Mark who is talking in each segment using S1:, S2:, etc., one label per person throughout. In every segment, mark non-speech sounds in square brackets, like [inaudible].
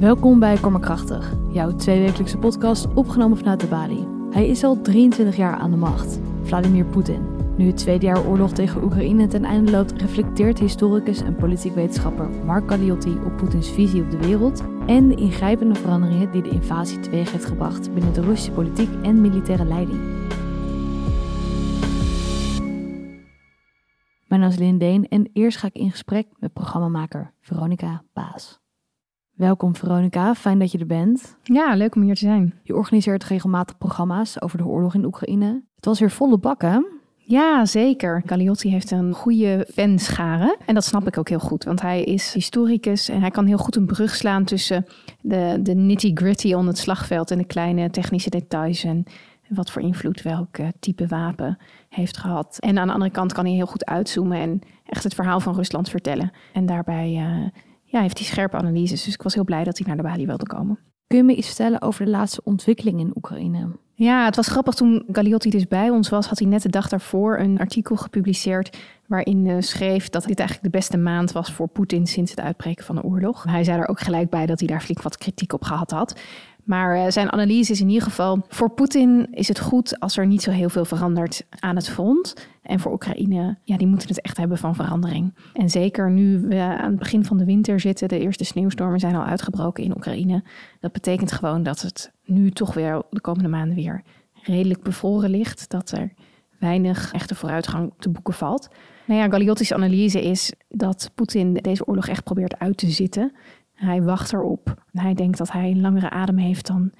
S1: Welkom bij Krachtig, jouw tweewekelijkse podcast opgenomen vanuit de Bali. Hij is al 23 jaar aan de macht, Vladimir Poetin. Nu het tweede jaar oorlog tegen Oekraïne ten einde loopt, reflecteert historicus en politiek wetenschapper Mark Galliotti op Poetins visie op de wereld en de ingrijpende veranderingen die de invasie teweeg heeft gebracht binnen de Russische politiek en militaire leiding. Mijn naam is Lindeen en eerst ga ik in gesprek met programmamaker Veronica Baas. Welkom Veronica, fijn dat je er bent.
S2: Ja, leuk om hier te zijn.
S1: Je organiseert regelmatig programma's over de oorlog in Oekraïne. Het was weer volle bak, hè?
S2: Ja, zeker. Galliotti heeft een goede fanschare. En dat snap ik ook heel goed, want hij is historicus en hij kan heel goed een brug slaan tussen de, de nitty-gritty on het slagveld en de kleine technische details en wat voor invloed welk type wapen heeft gehad. En aan de andere kant kan hij heel goed uitzoomen en echt het verhaal van Rusland vertellen. En daarbij uh, ja, heeft hij scherpe analyses. Dus ik was heel blij dat hij naar de Bali wilde komen.
S1: Kun je me iets vertellen over de laatste ontwikkeling in Oekraïne?
S2: Ja, het was grappig toen Galliotti dus bij ons was, had hij net de dag daarvoor een artikel gepubliceerd waarin uh, schreef dat dit eigenlijk de beste maand was voor Poetin sinds het uitbreken van de oorlog. Hij zei er ook gelijk bij dat hij daar flink wat kritiek op gehad had. Maar uh, zijn analyse is in ieder geval: voor Poetin is het goed als er niet zo heel veel verandert aan het front. En voor Oekraïne, ja, die moeten het echt hebben van verandering. En zeker nu we aan het begin van de winter zitten, de eerste sneeuwstormen zijn al uitgebroken in Oekraïne. Dat betekent gewoon dat het nu toch weer de komende maanden weer redelijk bevroren ligt. Dat er weinig echte vooruitgang te boeken valt. Nou ja, Galiotti's analyse is dat Poetin deze oorlog echt probeert uit te zitten. Hij wacht erop. Hij denkt dat hij een langere adem heeft dan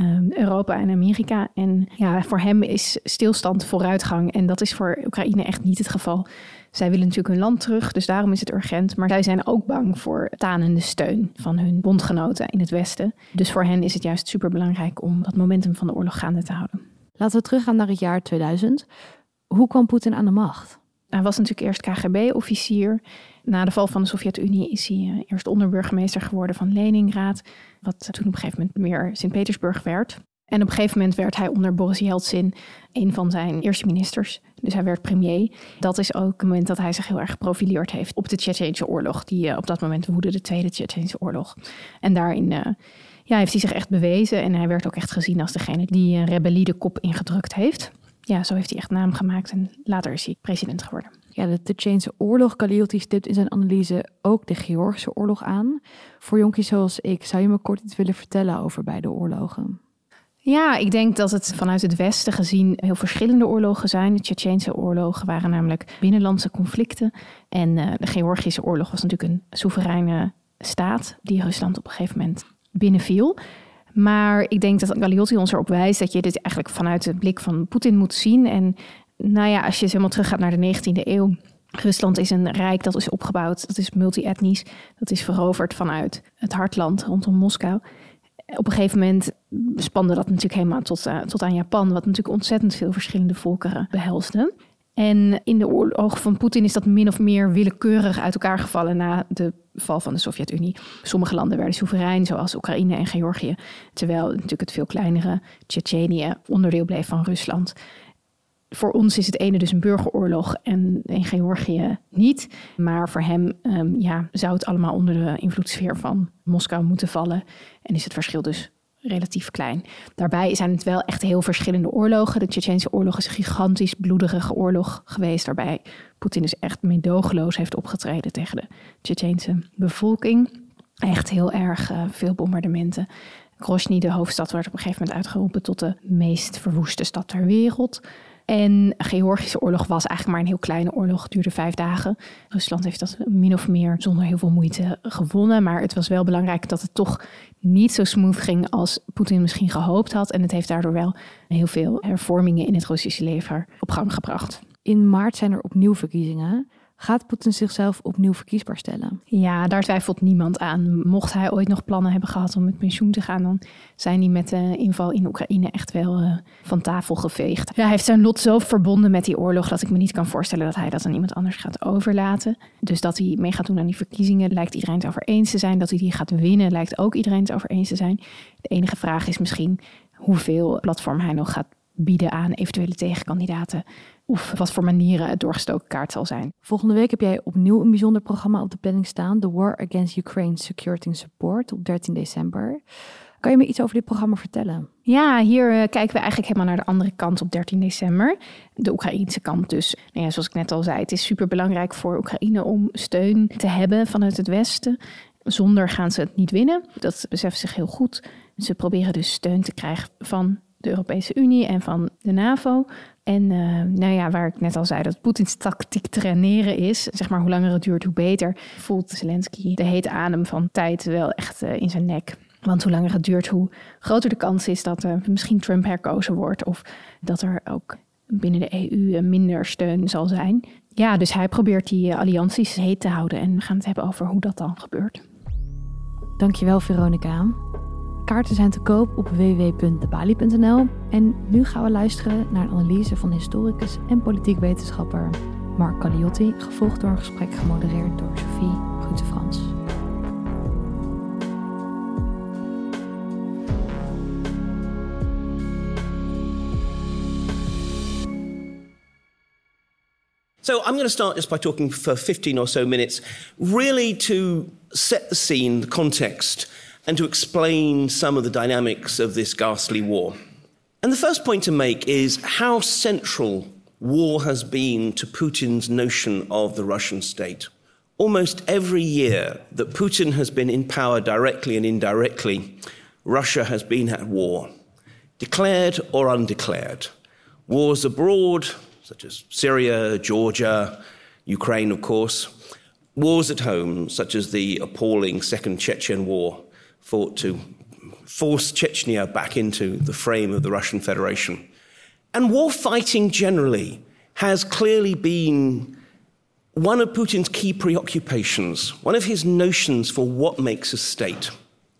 S2: um, Europa en Amerika. En ja, voor hem is stilstand vooruitgang. En dat is voor Oekraïne echt niet het geval. Zij willen natuurlijk hun land terug, dus daarom is het urgent. Maar zij zijn ook bang voor tanende steun van hun bondgenoten in het Westen. Dus voor hen is het juist superbelangrijk om dat momentum van de oorlog gaande te houden.
S1: Laten we teruggaan naar het jaar 2000. Hoe kwam Poetin aan de macht?
S2: Hij was natuurlijk eerst KGB-officier. Na de val van de Sovjet-Unie is hij eh, eerst onderburgemeester geworden van Leningrad, wat toen op een gegeven moment meer Sint-Petersburg werd. En op een gegeven moment werd hij onder Boris Yeltsin een van zijn eerste ministers. Dus hij werd premier. Dat is ook het moment dat hij zich heel erg geprofileerd heeft op de Tsjetsjeense oorlog, die uh, op dat moment woedde, de Tweede Tsjetsjeense oorlog. En daarin ja, heeft hij zich echt bewezen en hij werd ook echt gezien als degene die een rebellie de kop ingedrukt heeft. Ja, zo heeft hij echt naam gemaakt en later is hij president geworden.
S1: Ja, de Tsjetsjeense oorlog, Galliotti stipt in zijn analyse ook de Georgische oorlog aan. Voor jonkies zoals ik, zou je me kort iets willen vertellen over beide oorlogen?
S2: Ja, ik denk dat het vanuit het Westen gezien heel verschillende oorlogen zijn. De Tsjetsjeense oorlogen waren namelijk binnenlandse conflicten. En uh, de Georgische oorlog was natuurlijk een soevereine staat die Rusland op een gegeven moment binnenviel. Maar ik denk dat Galliotti ons erop wijst dat je dit eigenlijk vanuit de blik van Poetin moet zien. En nou ja, als je helemaal teruggaat naar de 19e eeuw. Rusland is een rijk dat is opgebouwd, dat is multi-etnisch, dat is veroverd vanuit het hartland rondom Moskou. Op een gegeven moment spande dat natuurlijk helemaal tot, uh, tot aan Japan, wat natuurlijk ontzettend veel verschillende volkeren behelsde. En in de ogen van Poetin is dat min of meer willekeurig uit elkaar gevallen na de val van de Sovjet-Unie. Sommige landen werden soeverein, zoals Oekraïne en Georgië, terwijl natuurlijk het veel kleinere Tsjetsjenië onderdeel bleef van Rusland voor ons is het ene dus een burgeroorlog en in Georgië niet. Maar voor hem um, ja, zou het allemaal onder de invloedssfeer van Moskou moeten vallen. En is het verschil dus relatief klein. Daarbij zijn het wel echt heel verschillende oorlogen. De Tsjetsjeense oorlog is een gigantisch bloederige oorlog geweest. Waarbij Poetin dus echt meedogenloos heeft opgetreden tegen de Tsjetsjeense bevolking. Echt heel erg uh, veel bombardementen. Grozny, de hoofdstad, werd op een gegeven moment uitgeroepen tot de meest verwoeste stad ter wereld. En de Georgische oorlog was eigenlijk maar een heel kleine oorlog, duurde vijf dagen. Rusland heeft dat min of meer zonder heel veel moeite gewonnen. Maar het was wel belangrijk dat het toch niet zo smooth ging als Poetin misschien gehoopt had. En het heeft daardoor wel heel veel hervormingen in het Russische leger op gang gebracht.
S1: In maart zijn er opnieuw verkiezingen. Gaat Poetin zichzelf opnieuw verkiesbaar stellen?
S2: Ja, daar twijfelt niemand aan. Mocht hij ooit nog plannen hebben gehad om met pensioen te gaan, dan zijn die met de inval in Oekraïne echt wel uh, van tafel geveegd. Ja, hij heeft zijn lot zo verbonden met die oorlog dat ik me niet kan voorstellen dat hij dat aan iemand anders gaat overlaten. Dus dat hij mee gaat doen aan die verkiezingen, lijkt iedereen het over eens te zijn. Dat hij die gaat winnen, lijkt ook iedereen het over eens te zijn. De enige vraag is misschien hoeveel platform hij nog gaat bieden aan eventuele tegenkandidaten. of wat voor manieren het doorgestoken kaart zal zijn.
S1: Volgende week heb jij opnieuw een bijzonder programma op de planning staan: The War Against Ukraine Security and Support op 13 december. Kan je me iets over dit programma vertellen?
S2: Ja, hier eh, kijken we eigenlijk helemaal naar de andere kant op 13 december. De Oekraïense kant dus. Nou ja, zoals ik net al zei, het is super belangrijk voor Oekraïne om steun te hebben vanuit het Westen. Zonder gaan ze het niet winnen. Dat beseffen zich heel goed. Ze proberen dus steun te krijgen van de Europese Unie en van de NAVO. En uh, nou ja, waar ik net al zei, dat Poetins tactiek traineren is, zeg maar hoe langer het duurt, hoe beter, voelt Zelensky de hete adem van tijd wel echt uh, in zijn nek. Want hoe langer het duurt, hoe groter de kans is dat er misschien Trump herkozen wordt. Of dat er ook binnen de EU minder steun zal zijn. Ja, dus hij probeert die allianties heet te houden. En we gaan het hebben over hoe dat dan gebeurt.
S1: Dankjewel, Veronica. Kaarten zijn te koop op www.debali.nl. En nu gaan we luisteren naar een analyse van historicus en politiek wetenschapper Mark Caliotti, gevolgd door een gesprek gemodereerd door Sophie Brute-Frans.
S3: So I'm going to start just by talking for 15 or so minutes, really to set the scene, the context, and to explain some of the dynamics of this ghastly war. And the first point to make is how central war has been to Putin's notion of the Russian state. Almost every year that Putin has been in power directly and indirectly, Russia has been at war, declared or undeclared. Wars abroad, such as Syria, Georgia, Ukraine, of course. Wars at home, such as the appalling Second Chechen War, fought to force Chechnya back into the frame of the Russian Federation. And war fighting generally has clearly been one of Putin's key preoccupations, one of his notions for what makes a state.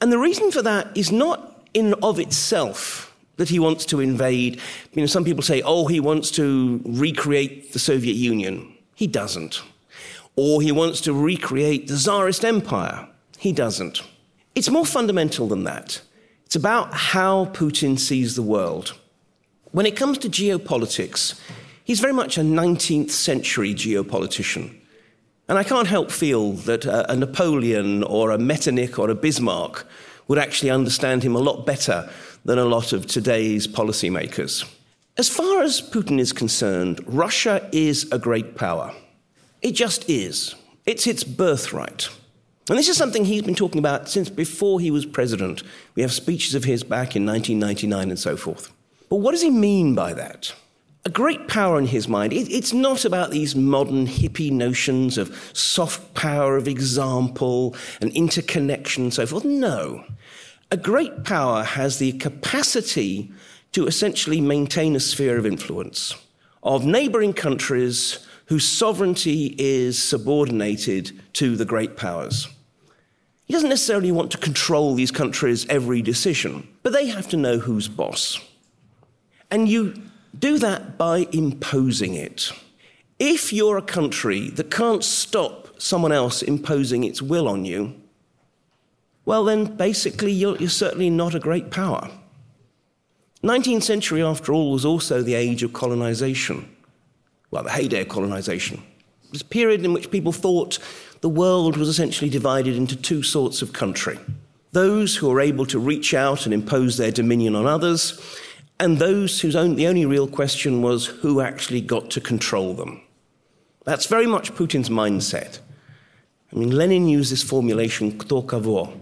S3: And the reason for that is not in of itself that he wants to invade. You know, some people say, oh, he wants to recreate the Soviet Union. He doesn't. Or he wants to recreate the Tsarist Empire. He doesn't. It's more fundamental than that. It's about how Putin sees the world. When it comes to geopolitics, he's very much a 19th century geopolitician. And I can't help feel that a, Napoleon or a Metternich or a Bismarck would actually understand him a lot better than a lot of today's policymakers. As far as Putin is concerned, Russia is a great power. It just is. It's its birthright. And this is something he's been talking about since before he was president. We have speeches of his back in 1999 and so forth. But what does he mean by that? A great power in his mind, it, it's not about these modern hippie notions of soft power of example and interconnection and so forth. No. A great power has the capacity to essentially maintain a sphere of influence of neighboring countries whose sovereignty is subordinated to the great powers. He doesn't necessarily want to control these countries' every decision, but they have to know who's boss. And you do that by imposing it. If you're a country that can't stop someone else imposing its will on you, well, then basically you're, you're certainly not a great power. 19th century, after all, was also the age of colonization well, the heyday of colonization. It was a period in which people thought the world was essentially divided into two sorts of country those who were able to reach out and impose their dominion on others, and those whose own, the only real question was who actually got to control them. That's very much Putin's mindset. I mean, Lenin used this formulation, kto kogo,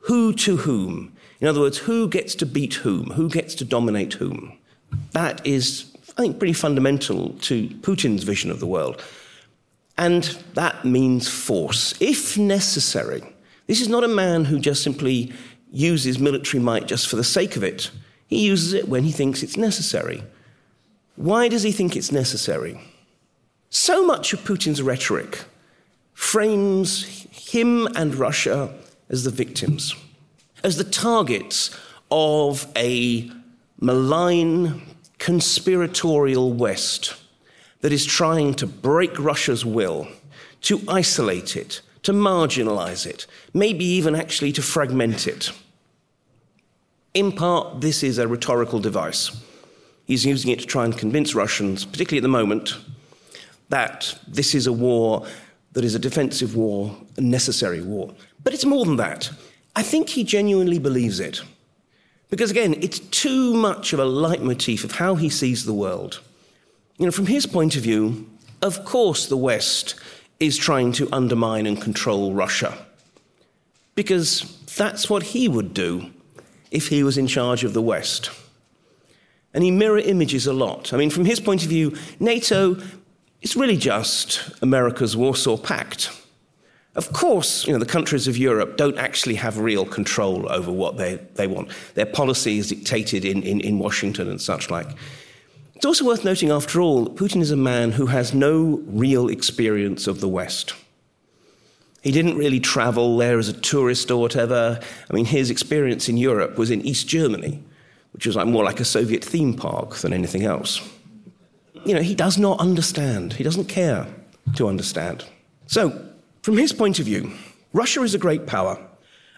S3: who to whom. In other words, who gets to beat whom, who gets to dominate whom. That is I think, pretty fundamental to Putin's vision of the world. And that means force, if necessary. This is not a man who just simply uses military might just for the sake of it. He uses it when he thinks it's necessary. Why does he think it's necessary? So much of Putin's rhetoric frames him and Russia as the victims, as the targets of a malign, conspiratorial West that is trying to break Russia's will, to isolate it, to marginalize it, maybe even actually to fragment it. In part, this is a rhetorical device. He's using it to try and convince Russians, particularly at the moment, that this is a war that is a defensive war, a necessary war. But it's more than that. I think he genuinely believes it. Because again, it's too much of a leitmotif of how he sees the world. You know, from his point of view, of course the West is trying to undermine and control Russia. Because that's what he would do if he was in charge of the West. And he mirror images a lot. I mean, from his point of view, NATO is really just America's Warsaw Pact. Of course, you know, the countries of Europe don't actually have real control over what they, they want. Their policy is dictated in, in, in Washington and such like. It's also worth noting, after all, that Putin is a man who has no real experience of the West. He didn't really travel there as a tourist or whatever. I mean, his experience in Europe was in East Germany, which was like more like a Soviet theme park than anything else. You know, he does not understand. He doesn't care to understand. So, from his point of view, Russia is a great power.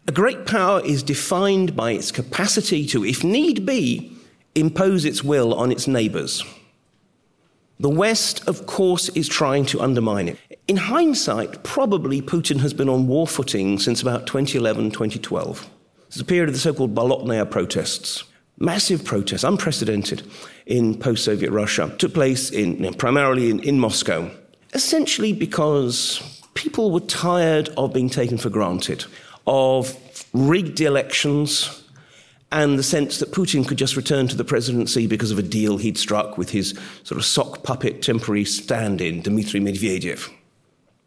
S3: A great power is defined by its capacity to, if need be, impose its will on its neighbors. The West, of course, is trying to undermine it. In hindsight, probably Putin has been on war footing since about 2011, 2012. It's a period of the so called Bolotnaya protests. Massive protests, unprecedented in post Soviet Russia, took place in, you know, primarily in, in Moscow, essentially because people were tired of being taken for granted, of rigged elections, and the sense that Putin could just return to the presidency because of a deal he'd struck with his sort of sock puppet temporary stand in, Dmitry Medvedev.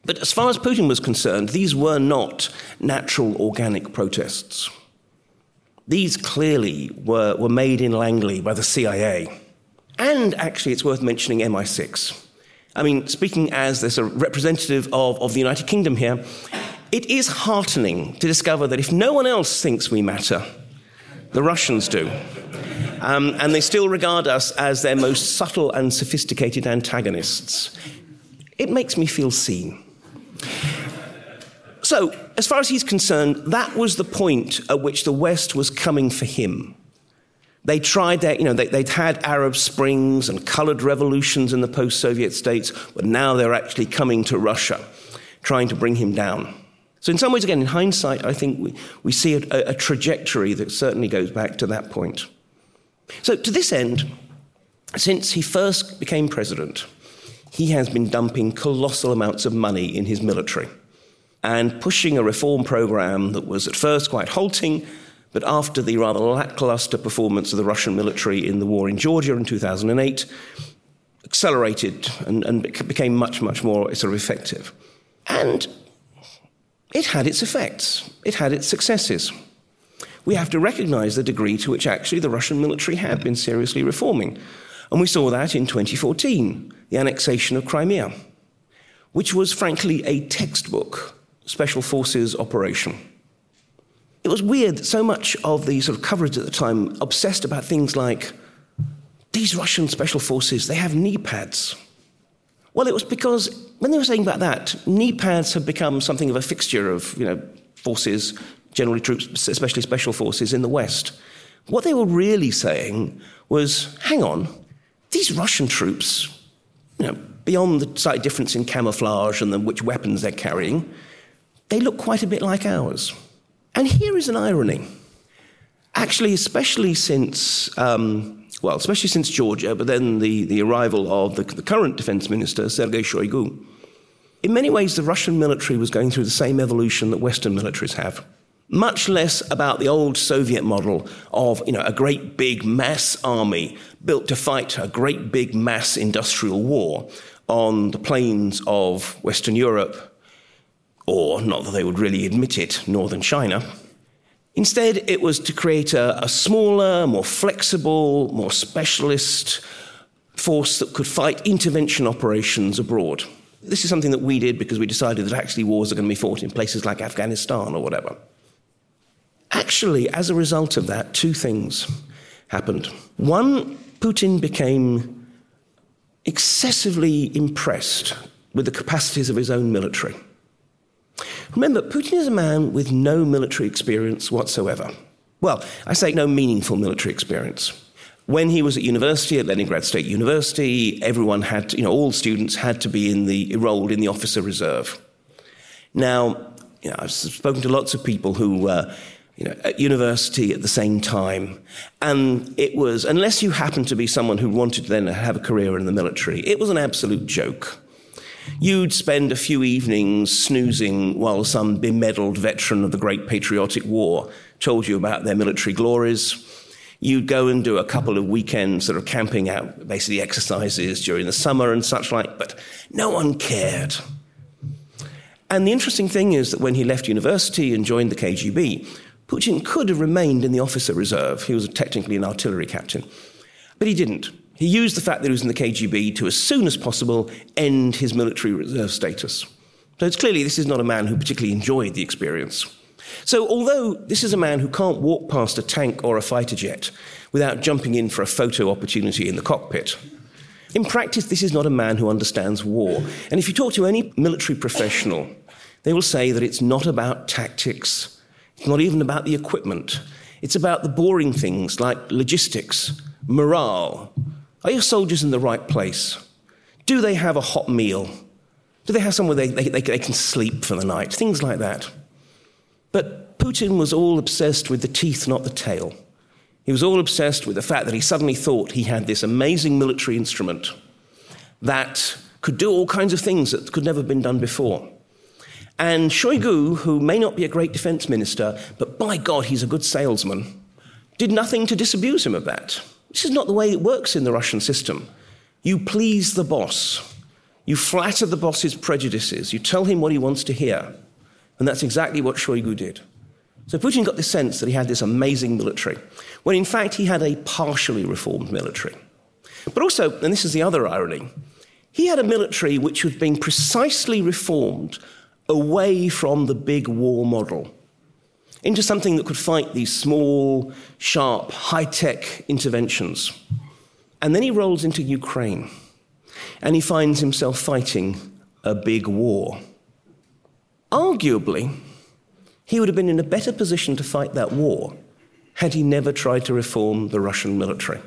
S3: But as far as Putin was concerned, these were not natural organic protests. These clearly were, were made in Langley by the CIA. And actually, it's worth mentioning MI6. I mean, speaking as this a representative of, of the United Kingdom here, it is heartening to discover that if no one else thinks we matter, the Russians do. Um, and they still regard us as their most subtle and sophisticated antagonists. It makes me feel seen. So, as far as he's concerned, that was the point at which the West was coming for him. They tried that, you know, they, would had Arab Springs and colored revolutions in the post Soviet states, but now they're actually coming to Russia, trying to bring him down. So, in some ways, again, in hindsight, I think we, we see a, a trajectory that certainly goes back to that point. So, to this end, since he first became president, he has been dumping colossal amounts of money in his military and pushing a reform program that was at first quite halting, but after the rather lackluster performance of the Russian military in the war in Georgia in 2008, accelerated and, and became much, much more sort of effective. And it had its effects, it had its successes. We have to recognize the degree to which actually the Russian military had been seriously reforming. And we saw that in 2014, the annexation of Crimea, which was frankly a textbook special forces operation. It was weird that so much of the sort of coverage at the time obsessed about things like these Russian special forces, they have knee pads. Well, it was because when they were saying about that, knee pads have become something of a fixture of you know, forces, generally troops, especially special forces in the West. What they were really saying was hang on, these Russian troops, you know, beyond the slight difference in camouflage and the, which weapons they're carrying, they look quite a bit like ours. And here is an irony. Actually, especially since, um, well, especially since Georgia, but then the, the arrival of the, the current defense minister, Sergei Shoigu, in many ways, the Russian military was going through the same evolution that Western militaries have. Much less about the old Soviet model of you know, a great big mass army built to fight a great big mass industrial war on the plains of Western Europe, or not that they would really admit it, northern China. Instead, it was to create a, a smaller, more flexible, more specialist force that could fight intervention operations abroad. This is something that we did because we decided that actually wars are going to be fought in places like Afghanistan or whatever. Actually, as a result of that, two things happened. One, Putin became excessively impressed with the capacities of his own military. Remember, Putin is a man with no military experience whatsoever. Well, I say no meaningful military experience. When he was at university, at Leningrad State University, everyone had, to, you know, all students had to be in the, enrolled in the officer reserve. Now, you know, I've spoken to lots of people who were, you know, at university at the same time, and it was, unless you happened to be someone who wanted then to then have a career in the military, it was an absolute joke. You'd spend a few evenings snoozing while some bemedaled veteran of the Great Patriotic War told you about their military glories. You'd go and do a couple of weekends sort of camping out, basically exercises during the summer and such like, but no one cared. And the interesting thing is that when he left university and joined the KGB, Putin could have remained in the officer reserve. He was technically an artillery captain. But he didn't. He used the fact that he was in the KGB to, as soon as possible, end his military reserve status. So it's clearly this is not a man who particularly enjoyed the experience. So, although this is a man who can't walk past a tank or a fighter jet without jumping in for a photo opportunity in the cockpit, in practice, this is not a man who understands war. And if you talk to any military professional, they will say that it's not about tactics, it's not even about the equipment. It's about the boring things like logistics, morale, are your soldiers in the right place? Do they have a hot meal? Do they have somewhere they, they, they, they can sleep for the night? Things like that. But Putin was all obsessed with the teeth, not the tail. He was all obsessed with the fact that he suddenly thought he had this amazing military instrument that could do all kinds of things that could never have been done before. And Shoigu, who may not be a great defense minister, but by God, he's a good salesman, did nothing to disabuse him of that. This is not the way it works in the Russian system. You please the boss. You flatter the boss's prejudices. You tell him what he wants to hear. And that's exactly what Shoigu did. So Putin got the sense that he had this amazing military, when in fact he had a partially reformed military. But also, and this is the other irony, he had a military which was being precisely reformed away from the big war model into something that could fight these small, sharp, high tech interventions. And then he rolls into Ukraine and he finds himself fighting a big war. Arguably, he would have been in a better position to fight that war had he never tried to reform the Russian military.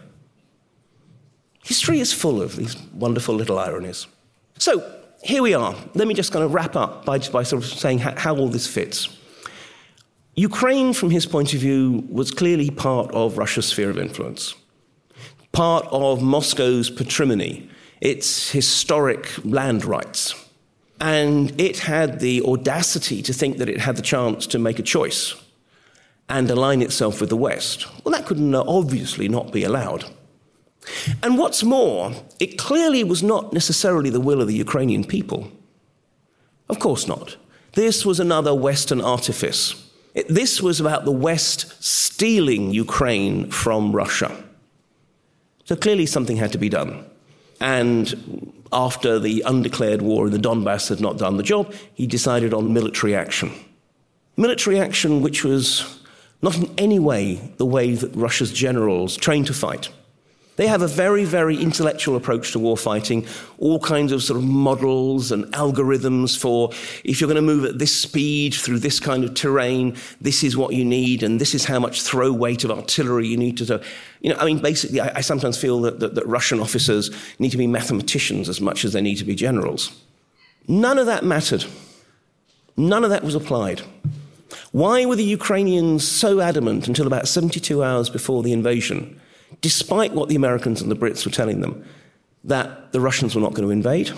S3: History is full of these wonderful little ironies. So, here we are. Let me just kind of wrap up by, by sort of saying how, how all this fits. Ukraine, from his point of view, was clearly part of Russia's sphere of influence, part of Moscow's patrimony, its historic land rights. And it had the audacity to think that it had the chance to make a choice and align itself with the West. Well, that could obviously not be allowed. And what's more, it clearly was not necessarily the will of the Ukrainian people. Of course not. This was another Western artifice this was about the West stealing Ukraine from Russia. So clearly something had to be done. And after the undeclared war in the Donbass had not done the job, he decided on military action. Military action which was not in any way the way that Russia's generals trained to fight. They have a very, very intellectual approach to war fighting, all kinds of sort of models and algorithms for if you're going to move at this speed through this kind of terrain, this is what you need, and this is how much throw weight of artillery you need to. You know, I mean, basically, I, I sometimes feel that, that, that Russian officers need to be mathematicians as much as they need to be generals. None of that mattered. None of that was applied. Why were the Ukrainians so adamant until about 72 hours before the invasion? Despite what the Americans and the Brits were telling them, that the Russians were not going to invade?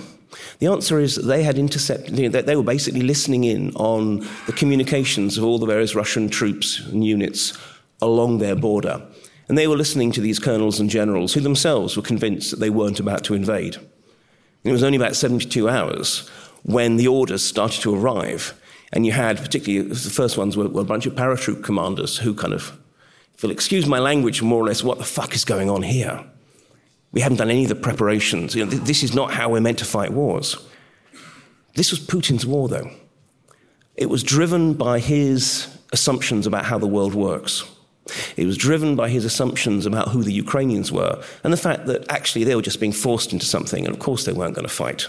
S3: The answer is that they had intercepted, you know, they were basically listening in on the communications of all the various Russian troops and units along their border. And they were listening to these colonels and generals who themselves were convinced that they weren't about to invade. And it was only about 72 hours when the orders started to arrive. And you had, particularly, the first ones were, were a bunch of paratroop commanders who kind of if you'll excuse my language, more or less, what the fuck is going on here? We haven't done any of the preparations. You know, this is not how we're meant to fight wars. This was Putin's war, though. It was driven by his assumptions about how the world works. It was driven by his assumptions about who the Ukrainians were and the fact that actually they were just being forced into something, and of course they weren't going to fight.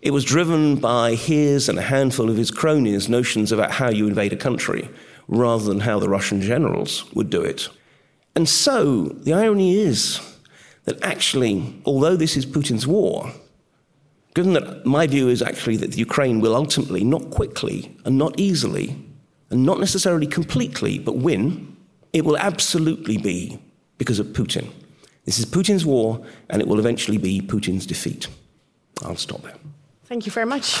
S3: It was driven by his and a handful of his cronies' notions about how you invade a country rather than how the Russian generals would do it. And so the irony is that actually, although this is Putin's war, given that my view is actually that the Ukraine will ultimately, not quickly and not easily, and not necessarily completely, but win, it will absolutely be because of Putin. This is Putin's war, and it will eventually be Putin's defeat. I'll stop there.
S4: Thank you very much.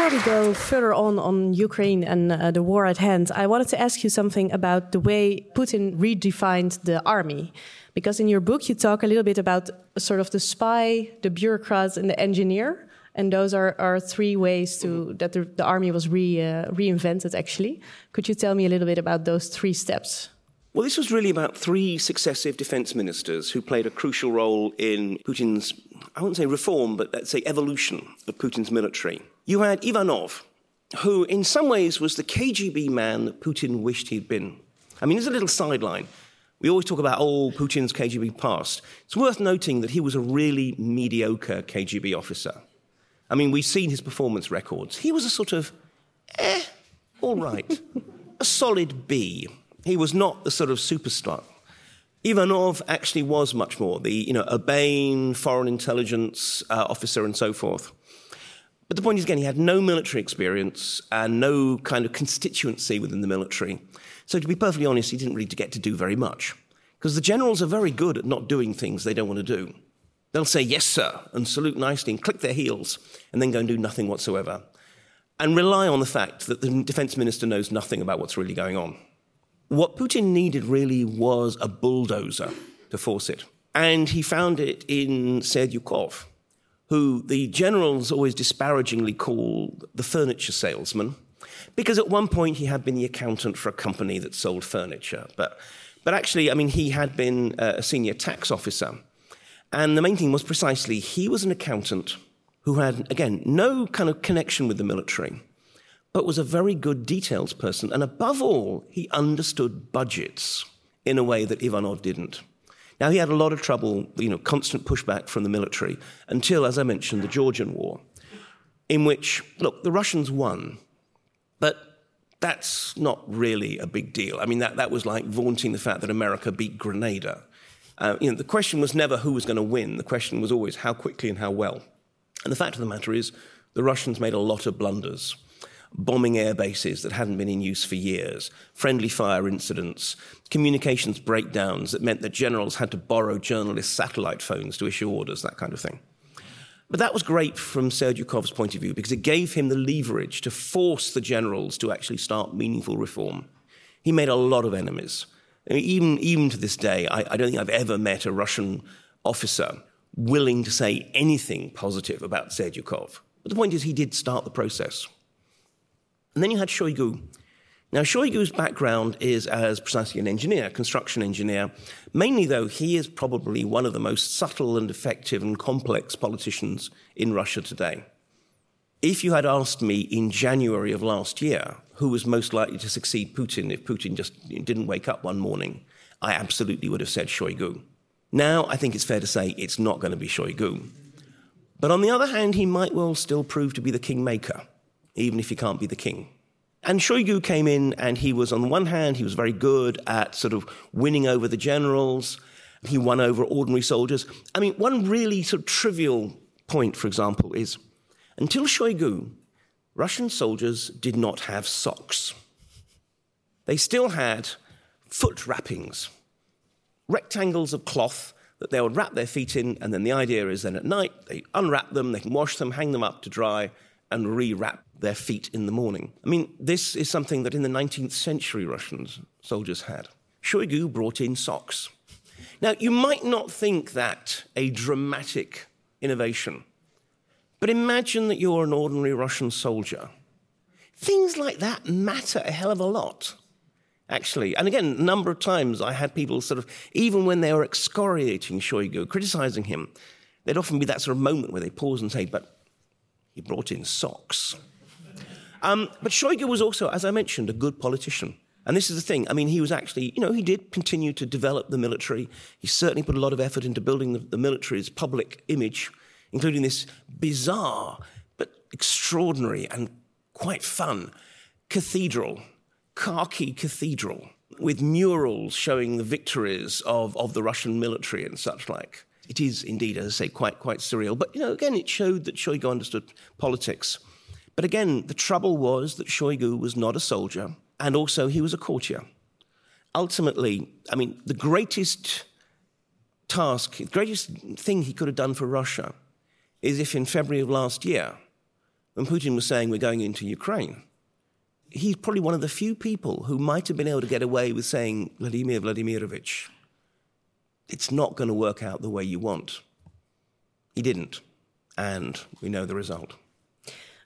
S4: Before we go further on on Ukraine and uh, the war at hand, I wanted to ask you something about the way Putin redefined the army. Because in your book, you talk a little bit about sort of the spy, the bureaucrat, and the engineer. And those are, are three ways to that the, the army was re, uh, reinvented. Actually, could you tell me a little bit about those three steps?
S3: Well, this was really about three successive defense ministers who played a crucial role in Putin's, I wouldn't say reform, but let's say evolution of Putin's military. You had Ivanov, who in some ways was the KGB man that Putin wished he'd been. I mean, there's a little sideline. We always talk about, oh, Putin's KGB past. It's worth noting that he was a really mediocre KGB officer. I mean, we've seen his performance records. He was a sort of, eh, all right, a solid B. He was not the sort of superstar. Ivanov actually was much more the, you know, urbane foreign intelligence uh, officer and so forth. But the point is, again, he had no military experience and no kind of constituency within the military. So, to be perfectly honest, he didn't really get to do very much. Because the generals are very good at not doing things they don't want to do. They'll say, yes, sir, and salute nicely and click their heels, and then go and do nothing whatsoever. And rely on the fact that the defense minister knows nothing about what's really going on. What Putin needed really was a bulldozer to force it. And he found it in Serdyukov, who the generals always disparagingly called the furniture salesman, because at one point he had been the accountant for a company that sold furniture. But, but actually, I mean, he had been uh, a senior tax officer. And the main thing was precisely he was an accountant who had, again, no kind of connection with the military but was a very good details person. And above all, he understood budgets in a way that Ivanov didn't. Now, he had a lot of trouble, you know, constant pushback from the military until, as I mentioned, the Georgian War, in which, look, the Russians won, but that's not really a big deal. I mean, that, that was like vaunting the fact that America beat Grenada. Uh, you know, the question was never who was going to win. The question was always how quickly and how well. And the fact of the matter is, the Russians made a lot of blunders bombing air bases that hadn't been in use for years, friendly fire incidents, communications breakdowns that meant that generals had to borrow journalists' satellite phones to issue orders, that kind of thing. But that was great from Serdyukov's point of view because it gave him the leverage to force the generals to actually start meaningful reform. He made a lot of enemies. I mean, even, even to this day, I, I don't think I've ever met a Russian officer willing to say anything positive about Serdyukov. But the point is, he did start the process. And then you had Shoigu. Now, Shoigu's background is as precisely an engineer, construction engineer. Mainly, though, he is probably one of the most subtle and effective and complex politicians in Russia today. If you had asked me in January of last year who was most likely to succeed Putin if Putin just didn't wake up one morning, I absolutely would have said Shoigu. Now, I think it's fair to say it's not going to be Shoigu. But on the other hand, he might well still prove to be the kingmaker even if he can't be the king. And Shoigu came in, and he was, on the one hand, he was very good at sort of winning over the generals. He won over ordinary soldiers. I mean, one really sort of trivial point, for example, is until Shoigu, Russian soldiers did not have socks. They still had foot wrappings, rectangles of cloth that they would wrap their feet in, and then the idea is then at night they unwrap them, they can wash them, hang them up to dry, and rewrap their feet in the morning. I mean, this is something that in the 19th century Russians soldiers had. Shoigu brought in socks. Now, you might not think that a dramatic innovation, but imagine that you're an ordinary Russian soldier. Things like that matter a hell of a lot, actually. And again, a number of times I had people sort of, even when they were excoriating Shoigu, criticizing him, there'd often be that sort of moment where they pause and say, but he brought in socks. Um, but Shoigu was also, as I mentioned, a good politician. And this is the thing. I mean, he was actually, you know, he did continue to develop the military. He certainly put a lot of effort into building the, the military's public image, including this bizarre but extraordinary and quite fun cathedral, khaki cathedral, with murals showing the victories of, of the Russian military and such like. It is indeed, as I say, quite, quite surreal. But, you know, again, it showed that Shoigu understood politics. But again, the trouble was that Shoigu was not a soldier, and also he was a courtier. Ultimately, I mean, the greatest task, the greatest thing he could have done for Russia is if in February of last year, when Putin was saying we're going into Ukraine, he's probably one of the few people who might have been able to get away with saying, Vladimir Vladimirovich, it's not going to work out the way you want. He didn't. And we know the result.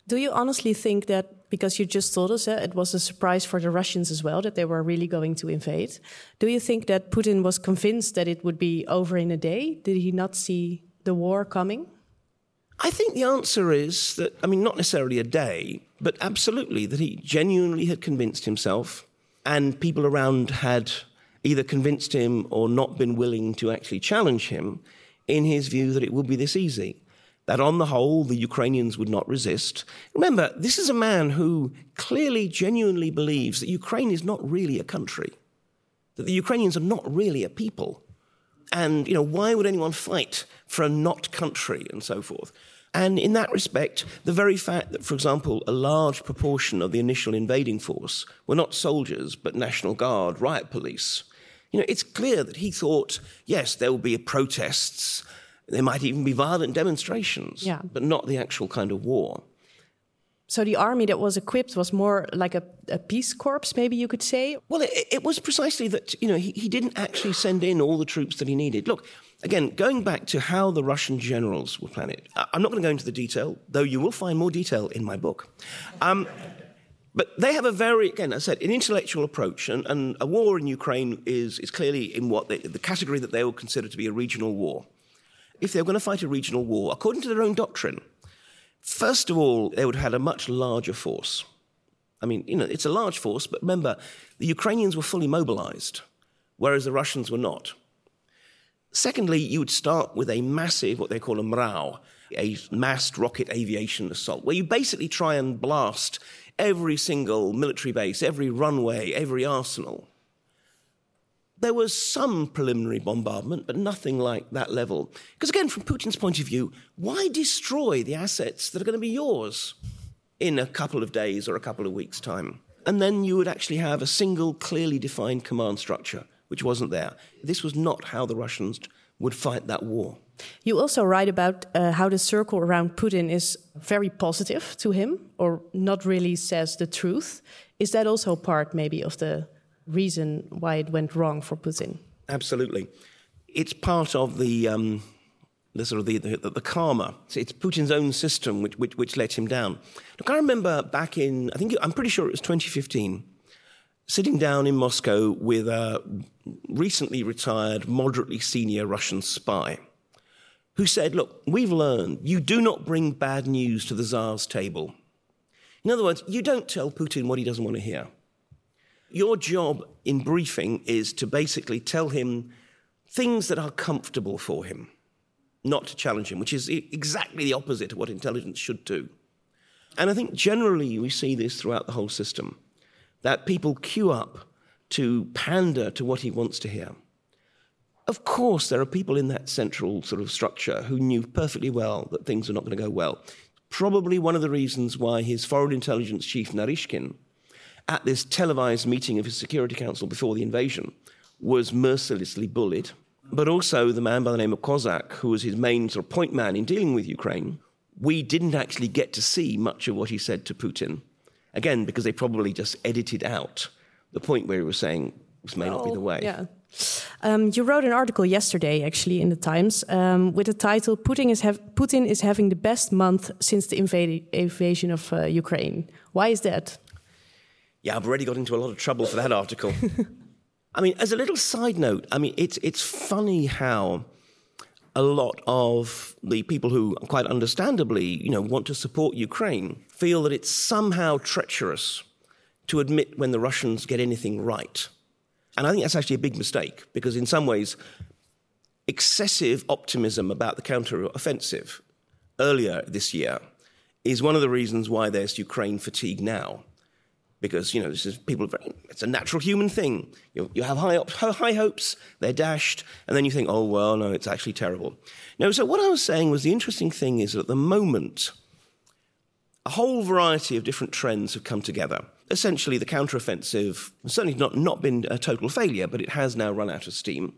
S4: Do you honestly think that because you just told us uh, it was a surprise for the Russians as well that they were really going to invade? Do you think that Putin was convinced that it would be over in a day? Did he not see the war coming?
S3: I think the answer is that, I mean, not necessarily a day, but absolutely that he genuinely had convinced himself, and people around had either convinced him or not been willing to actually challenge him in his view that it would be this easy. That on the whole, the Ukrainians would not resist. Remember, this is a man who clearly, genuinely believes that Ukraine is not really a country, that the Ukrainians are not really a people. And, you know, why would anyone fight for a not country and so forth? And in that respect, the very fact that, for example, a large proportion of the initial invading force were not soldiers, but National Guard, riot police, you know, it's clear that he thought, yes, there will be protests, there might even be violent demonstrations,
S4: yeah.
S3: but not the actual kind of war.
S4: So the army that was equipped was more like a, a peace corps, maybe you could say?
S3: Well, it, it was precisely that, you know, he, he didn't actually send in all the troops that he needed. Look, again, going back to how the Russian generals were planning, I'm not going to go into the detail, though you will find more detail in my book. Um, but they have a very, again, as I said, an intellectual approach, and, and a war in Ukraine is, is clearly in what they, the category that they will consider to be a regional war. If they were going to fight a regional war, according to their own doctrine, First of all, they would have had a much larger force. I mean, you know, it's a large force, but remember, the Ukrainians were fully mobilized, whereas the Russians were not. Secondly, you would start with a massive, what they call a MRAW, a massed rocket aviation assault, where you basically try and blast every single military base, every runway, every arsenal. There was some preliminary bombardment, but nothing like that level. Because again, from Putin's point of view, why destroy the assets that are going to be yours in a couple of days or a couple of weeks' time? And then you would actually have a single, clearly defined command structure, which wasn't there. This was not how the Russians would fight that war.
S4: You also write about uh, how the circle around Putin is very positive to him, or not really says the truth. Is that also part, maybe, of the reason why it went wrong for Putin.
S3: Absolutely, it's part of the. Um, the sort of the, the, the karma. It's Putin's own system which, which, which let him down. Look, I remember back in, I think, I'm pretty sure it was 2015, sitting down in Moscow with a recently retired, moderately senior Russian spy who said, Look, we've learned you do not bring bad news to the Tsar's table. In other words, you don't tell Putin what he doesn't want to hear. Your job in briefing is to basically tell him things that are comfortable for him, not to challenge him, which is exactly the opposite of what intelligence should do. And I think generally we see this throughout the whole system that people queue up to pander to what he wants to hear. Of course, there are people in that central sort of structure who knew perfectly well that things were not going to go well. Probably one of the reasons why his foreign intelligence chief, Naryshkin, at this televised meeting of his Security Council before the invasion, was mercilessly bullied. But also the man by the name of Kozak, who was his main sort of point man in dealing with Ukraine, we didn't actually get to see much of what he said to Putin. Again, because they probably just edited out the point where he was saying this may well, not be the way.
S4: Yeah. Um, you wrote an article yesterday, actually, in the Times, um, with the title "Putin is, Putin is having the best month since the invasion of uh, Ukraine." Why is that?
S3: Yeah, I've already got into a lot of trouble for that article. [laughs] I mean, as a little side note, I mean, it's, it's funny how a lot of the people who quite understandably, you know, want to support Ukraine feel that it's somehow treacherous to admit when the Russians get anything right. And I think that's actually a big mistake because in some ways excessive optimism about the counter-offensive earlier this year is one of the reasons why there's Ukraine fatigue now because you know this is people. It's a natural human thing. You, you have high, high hopes, they're dashed, and then you think, oh well, no, it's actually terrible. No. So what I was saying was the interesting thing is that at the moment, a whole variety of different trends have come together. Essentially, the counteroffensive certainly not not been a total failure, but it has now run out of steam.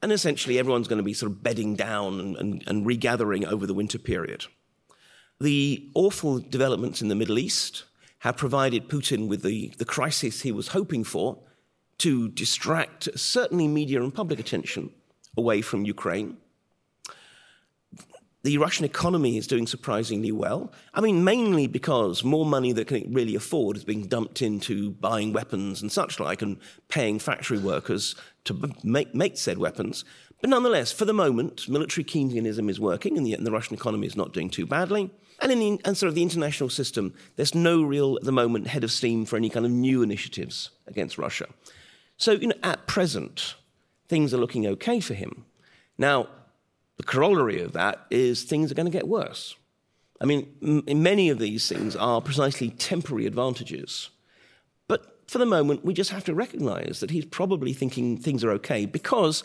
S3: And essentially, everyone's going to be sort of bedding down and, and, and regathering over the winter period. The awful developments in the Middle East have provided Putin with the, the crisis he was hoping for to distract certainly media and public attention away from Ukraine. The Russian economy is doing surprisingly well. I mean, mainly because more money that can really afford is being dumped into buying weapons and such like and paying factory workers to make, make said weapons. But nonetheless, for the moment, military Keynesianism is working and the, and the Russian economy is not doing too badly. And in the, and sort of the international system, there's no real, at the moment, head of steam for any kind of new initiatives against Russia. So, you know, at present, things are looking okay for him. Now, the corollary of that is things are going to get worse. I mean, m- many of these things are precisely temporary advantages. But for the moment, we just have to recognize that he's probably thinking things are okay because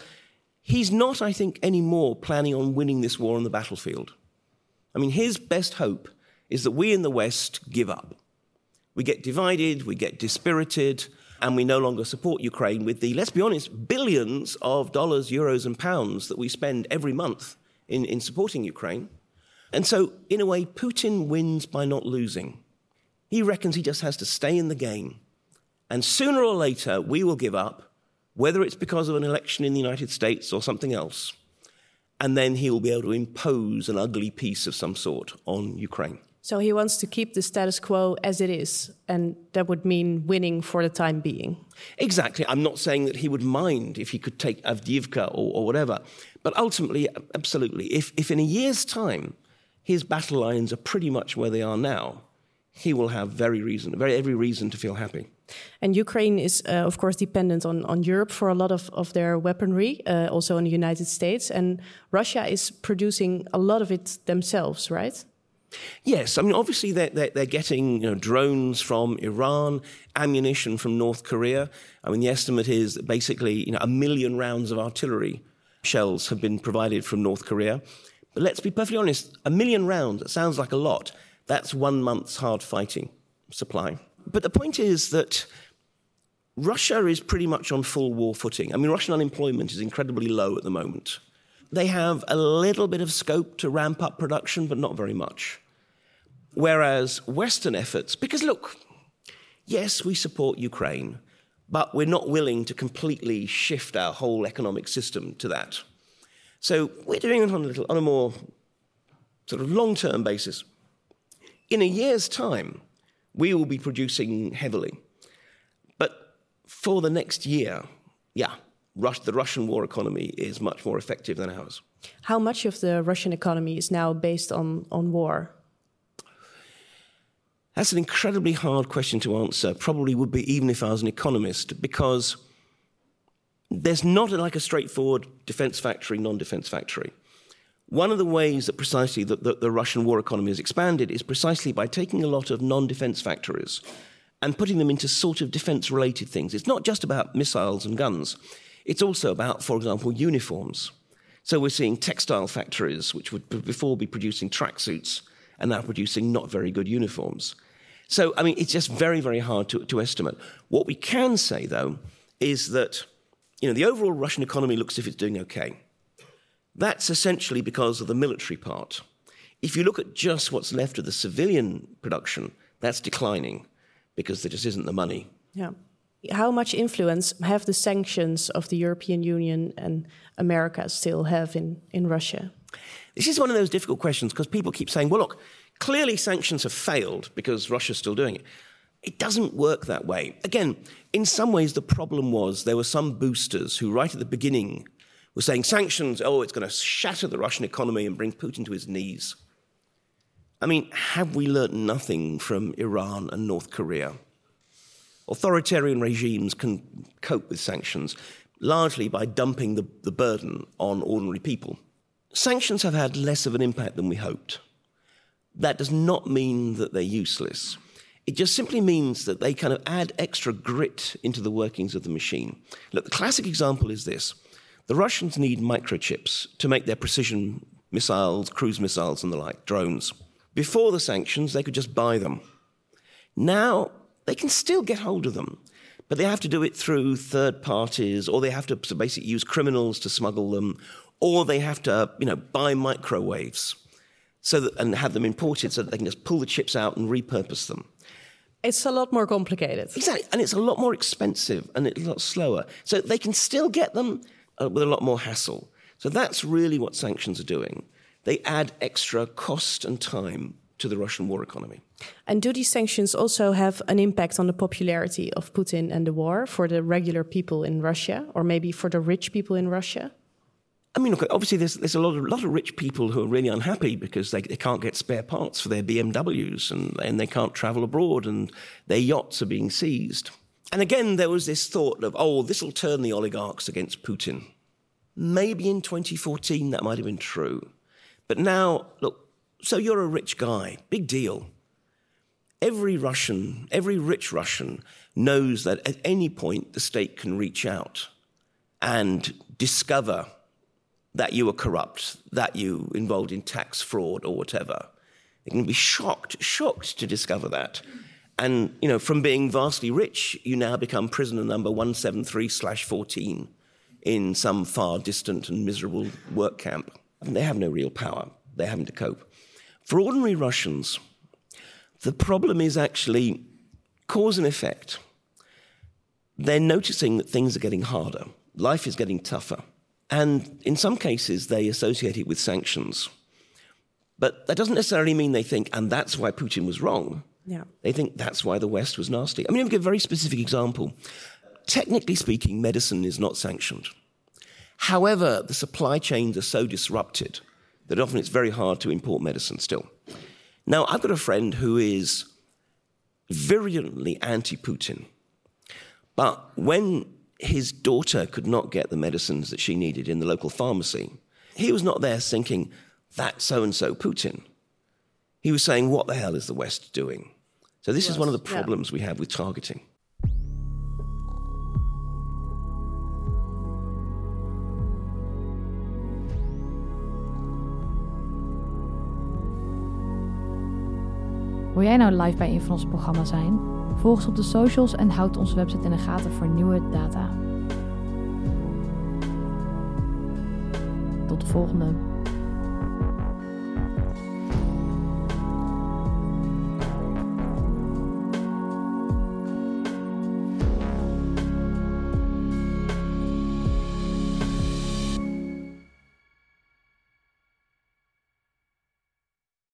S3: he's not, I think, anymore planning on winning this war on the battlefield. I mean, his best hope is that we in the West give up. We get divided, we get dispirited, and we no longer support Ukraine with the, let's be honest, billions of dollars, euros, and pounds that we spend every month in, in supporting Ukraine. And so, in a way, Putin wins by not losing. He reckons he just has to stay in the game. And sooner or later, we will give up, whether it's because of an election in the United States or something else and then he will be able to impose an ugly peace of some sort on Ukraine.
S4: So he wants to keep the status quo as it is, and that would mean winning for the time being.
S3: Exactly. I'm not saying that he would mind if he could take Avdiivka or, or whatever, but ultimately, absolutely. If, if in a year's time his battle lines are pretty much where they are now, he will have very reason, very every reason to feel happy.
S4: And Ukraine is, uh, of course, dependent on, on Europe for a lot of, of their weaponry, uh, also in the United States. And Russia is producing a lot of it themselves, right?
S3: Yes, I mean, obviously they're, they're, they're, getting you know, drones from Iran, ammunition from North Korea. I mean, the estimate is that basically you know, a million rounds of artillery shells have been provided from North Korea. But let's be perfectly honest, a million rounds, it sounds like a lot. That's one month's hard fighting supply. But the point is that Russia is pretty much on full war footing. I mean, Russian unemployment is incredibly low at the moment. They have a little bit of scope to ramp up production, but not very much. Whereas Western efforts, because look, yes, we support Ukraine, but we're not willing to completely shift our whole economic system to that. So we're doing it on a, little, on a more sort of long term basis. In a year's time, we will be producing heavily. But for the next year, yeah, Rus- the Russian war economy is much more effective than ours.
S4: How much of the Russian economy is now based on, on war?
S3: That's an incredibly hard question to answer. Probably would be even if I was an economist, because there's not like a straightforward defense factory, non defense factory. One of the ways that precisely the, the, the Russian war economy has expanded is precisely by taking a lot of non defense factories and putting them into sort of defense related things. It's not just about missiles and guns, it's also about, for example, uniforms. So we're seeing textile factories, which would before be producing tracksuits, and now producing not very good uniforms. So, I mean, it's just very, very hard to, to estimate. What we can say, though, is that you know, the overall Russian economy looks as if it's doing okay. That's essentially because of the military part. If you look at just what's left of the civilian production, that's declining because there just isn't the money.
S4: Yeah. How much influence have the sanctions of the European Union and America still have in, in Russia?
S3: This is one of those difficult questions because people keep saying, well, look, clearly sanctions have failed because Russia's still doing it. It doesn't work that way. Again, in some ways, the problem was there were some boosters who, right at the beginning was saying sanctions, oh, it's going to shatter the Russian economy and bring Putin to his knees. I mean, have we learnt nothing from Iran and North Korea? Authoritarian regimes can cope with sanctions largely by dumping the, the burden on ordinary people. Sanctions have had less of an impact than we hoped. That does not mean that they're useless. It just simply means that they kind of add extra grit into the workings of the machine. Look, the classic example is this the Russians need microchips to make their precision missiles, cruise missiles, and the like, drones. Before the sanctions, they could just buy them. Now, they can still get hold of them, but they have to do it through third parties, or they have to basically use criminals to smuggle them, or they have to, you know, buy microwaves so that, and have them imported so that they can just pull the chips out and repurpose them.
S4: It's a lot more complicated.
S3: Exactly, and it's a lot more expensive and it's a lot slower. So they can still get them uh, with a lot more hassle. So that's really what sanctions are doing. They add extra cost and time to the Russian war economy.
S4: And do these sanctions also have an impact on the popularity of Putin and the war for the regular people in Russia, or maybe for the rich people in Russia?
S3: I mean, look, obviously there's, there's a lot of, lot of rich people who are really unhappy because they, they can't get spare parts for their BMWs and, and they can't travel abroad and their yachts are being seized. And again, there was this thought of, oh, this will turn the oligarchs against Putin. Maybe in 2014 that might have been true. But now, look, so you're a rich guy, big deal. Every Russian, every rich Russian knows that at any point the state can reach out and discover that you were corrupt, that you involved in tax fraud or whatever. They can be shocked, shocked to discover that. And, you know, from being vastly rich, you now become prisoner number 173 slash 14 in some far distant and miserable work camp. And they have no real power. They're having to cope. For ordinary Russians, the problem is actually cause and effect. They're noticing that things are getting harder, life is getting tougher. And in some cases, they associate it with sanctions. But that doesn't necessarily mean they think, and that's why Putin was wrong.
S4: Yeah.
S3: They think that's why the West was nasty. I mean, I'll give a very specific example. Technically speaking, medicine is not sanctioned. However, the supply chains are so disrupted that often it's very hard to import medicine still. Now, I've got a friend who is virulently anti Putin. But when his daughter could not get the medicines that she needed in the local pharmacy, he was not there thinking, that so and so Putin. He was saying, what the hell is the West doing? So, this is one of the problems yeah. we have with targeting.
S1: Wil jij nou live bij een van onze programma's zijn? Volg ons op de socials en houd onze website in de gaten voor nieuwe data. Tot de volgende.